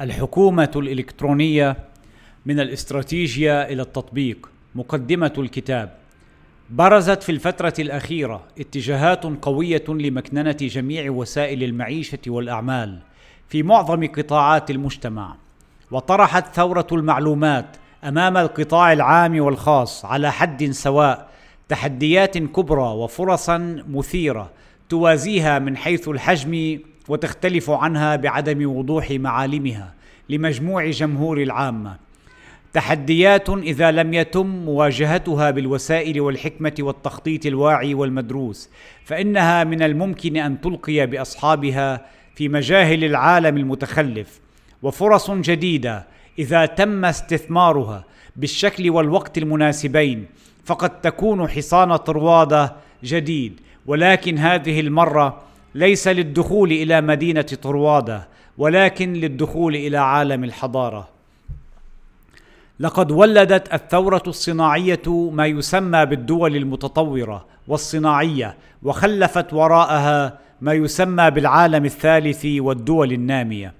الحكومة الإلكترونية من الاستراتيجيا إلى التطبيق مقدمة الكتاب. برزت في الفترة الأخيرة اتجاهات قوية لمكننة جميع وسائل المعيشة والأعمال في معظم قطاعات المجتمع وطرحت ثورة المعلومات أمام القطاع العام والخاص على حد سواء تحديات كبرى وفرصا مثيرة توازيها من حيث الحجم وتختلف عنها بعدم وضوح معالمها لمجموع جمهور العامه تحديات إذا لم يتم مواجهتها بالوسائل والحكمة والتخطيط الواعي والمدروس فإنها من الممكن أن تلقي بأصحابها في مجاهل العالم المتخلف. وفرص جديدة إذا تم استثمارها بالشكل والوقت المناسبين فقد تكون حصان طروادة جديد. ولكن هذه المرة ليس للدخول إلى مدينة طروادة ولكن للدخول إلى عالم الحضارة. لقد ولدت الثورة الصناعية ما يسمى بالدول المتطورة والصناعية وخلفت وراءها ما يسمى بالعالم الثالث والدول النامية.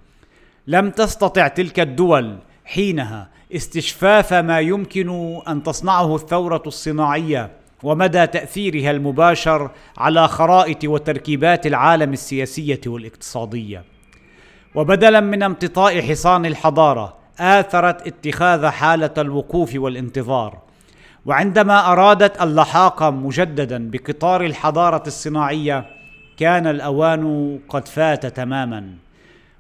لم تستطع تلك الدول حينها استشفاف ما يمكن أن تصنعه الثورة الصناعية. ومدى تأثيرها المباشر على خرائط وتركيبات العالم السياسية والاقتصادية. وبدلا من امتطاء حصان الحضارة آثرت اتخاذ حالة الوقوف والانتظار. وعندما أرادت اللحاق مجددا بقطار الحضارة الصناعية كان الأوان قد فات تماما.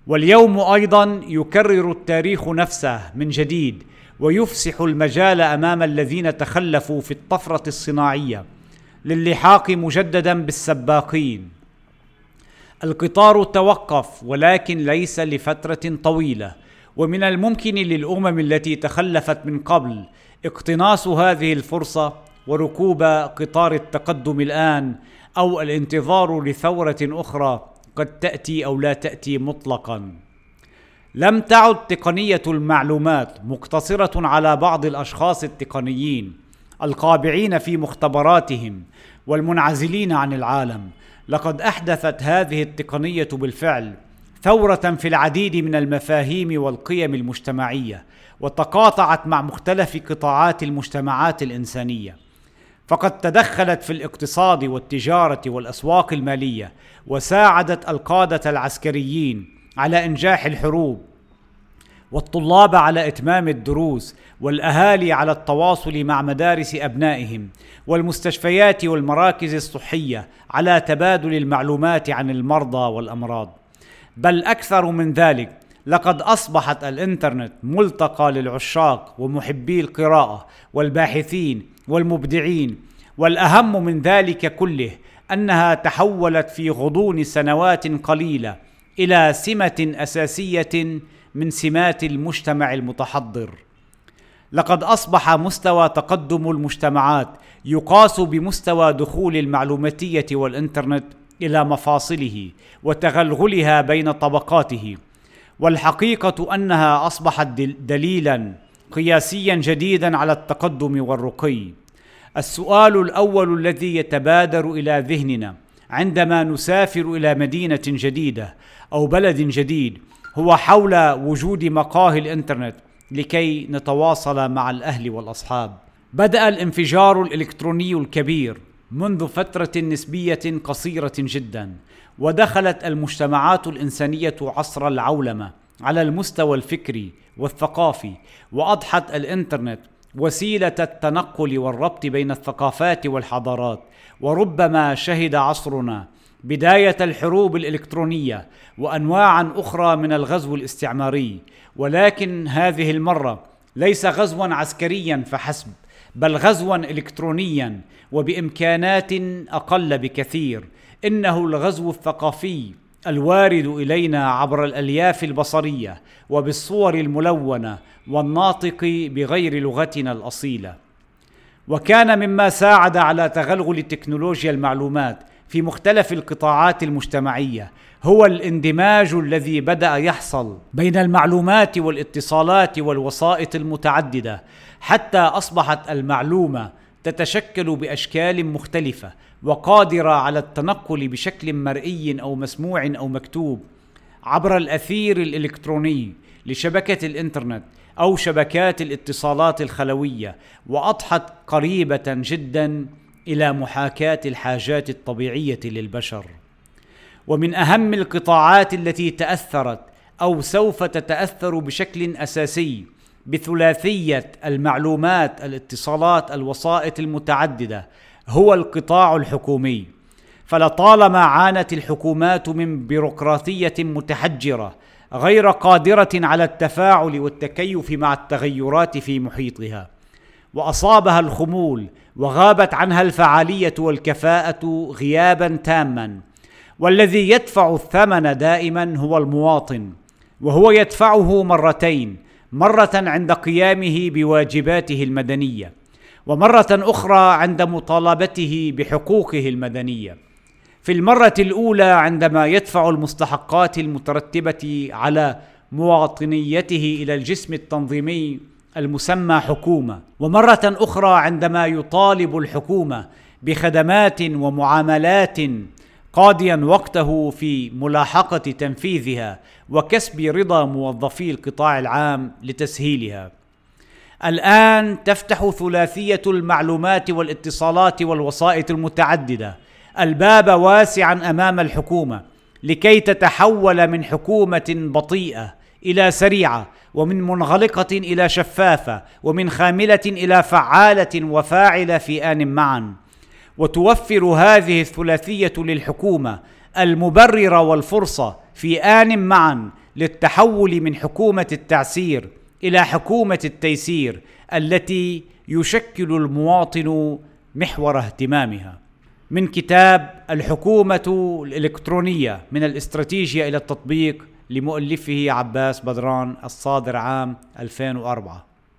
واليوم أيضا يكرر التاريخ نفسه من جديد ويفسح المجال أمام الذين تخلفوا في الطفرة الصناعية للحاق مجددا بالسباقين. القطار توقف ولكن ليس لفترة طويلة ومن الممكن للأمم التي تخلفت من قبل اقتناص هذه الفرصة وركوب قطار التقدم الآن أو الانتظار لثورة أخرى قد تأتي أو لا تأتي مطلقا. لم تعد تقنية المعلومات مقتصرة على بعض الأشخاص التقنيين القابعين في مختبراتهم والمنعزلين عن العالم. لقد أحدثت هذه التقنية بالفعل ثورة في العديد من المفاهيم والقيم المجتمعية وتقاطعت مع مختلف قطاعات المجتمعات الإنسانية. فقد تدخلت في الاقتصاد والتجارة والأسواق المالية وساعدت القادة العسكريين على إنجاح الحروب والطلاب على إتمام الدروس والأهالي على التواصل مع مدارس أبنائهم والمستشفيات والمراكز الصحية على تبادل المعلومات عن المرضى والأمراض. بل أكثر من ذلك لقد أصبحت الإنترنت ملتقى للعشاق ومحبي القراءة والباحثين والمبدعين والأهم من ذلك كله أنها تحولت في غضون سنوات قليلة إلى سمة أساسية من سمات المجتمع المتحضر. لقد أصبح مستوى تقدم المجتمعات يقاس بمستوى دخول المعلوماتية والإنترنت إلى مفاصله وتغلغلها بين طبقاته. والحقيقة أنها أصبحت دليلا قياسيا جديدا على التقدم والرقي. السؤال الأول الذي يتبادر إلى ذهننا عندما نسافر إلى مدينة جديدة أو بلد جديد هو حول وجود مقاهي الإنترنت لكي نتواصل مع الأهل والأصحاب. بدأ الانفجار الإلكتروني الكبير منذ فترة نسبية قصيرة جدا ودخلت المجتمعات الإنسانية عصر العولمة على المستوى الفكري والثقافي وأضحت الإنترنت وسيلة التنقل والربط بين الثقافات والحضارات. وربما شهد عصرنا بداية الحروب الإلكترونية وانواعا أخرى من الغزو الاستعماري. ولكن هذه المرة ليس غزوا عسكريا فحسب. بل غزوا الكترونيا وبإمكانات أقل بكثير. إنه الغزو الثقافي الوارد إلينا عبر الألياف البصرية وبالصور الملونة والناطق بغير لغتنا الأصيلة. وكان مما ساعد على تغلغل تكنولوجيا المعلومات في مختلف القطاعات المجتمعية. هو الاندماج الذي بدأ يحصل بين المعلومات والاتصالات والوسائط المتعددة حتى أصبحت المعلومة تتشكل بأشكال مختلفة وقادرة على التنقل بشكل مرئي أو مسموع أو مكتوب. عبر الأثير الإلكتروني لشبكة الإنترنت أو شبكات الاتصالات الخلوية وأضحت قريبة جدا إلى محاكاة الحاجات الطبيعية للبشر. ومن أهم القطاعات التي تأثرت أو سوف تتأثر بشكل أساسي بثلاثية المعلومات الاتصالات الوسائط المتعددة هو القطاع الحكومي. فلطالما عانت الحكومات من بيروقراطية متحجرة غير قادرة على التفاعل والتكيف مع التغيرات في محيطها وأصابها الخمول وغابت عنها الفعالية والكفاءة غيابا تاما. والذي يدفع الثمن دائما هو المواطن وهو يدفعه مرتين مرة عند قيامه بواجباته المدنية ومرة أخرى عند مطالبته بحقوقه المدنية. في المرة الأولى عندما يدفع المستحقات المترتبة على مواطنيته إلى الجسم التنظيمي المسمى حكومة ومرة أخرى عندما يطالب الحكومة بخدمات ومعاملات قاضيا وقته في ملاحقة تنفيذها وكسب رضا موظفي القطاع العام لتسهيلها. الآن تفتح ثلاثية المعلومات والاتصالات والوسائط المتعددة. الباب واسعا أمام الحكومة لكي تتحول من حكومة بطيئة إلى سريعة ومن منغلقة إلى شفافة ومن خاملة إلى فعالة وفاعلة في آن معا. وتوفر هذه الثلاثية للحكومة المبرر والفرصة في آن معا للتحول من حكومة التعسير إلى حكومة التيسير التي يشكل المواطن محور اهتمامها. من كتاب الحكومة الإلكترونية من الاستراتيجية إلى التطبيق لمؤلفه عباس بدران الصادر عام 2004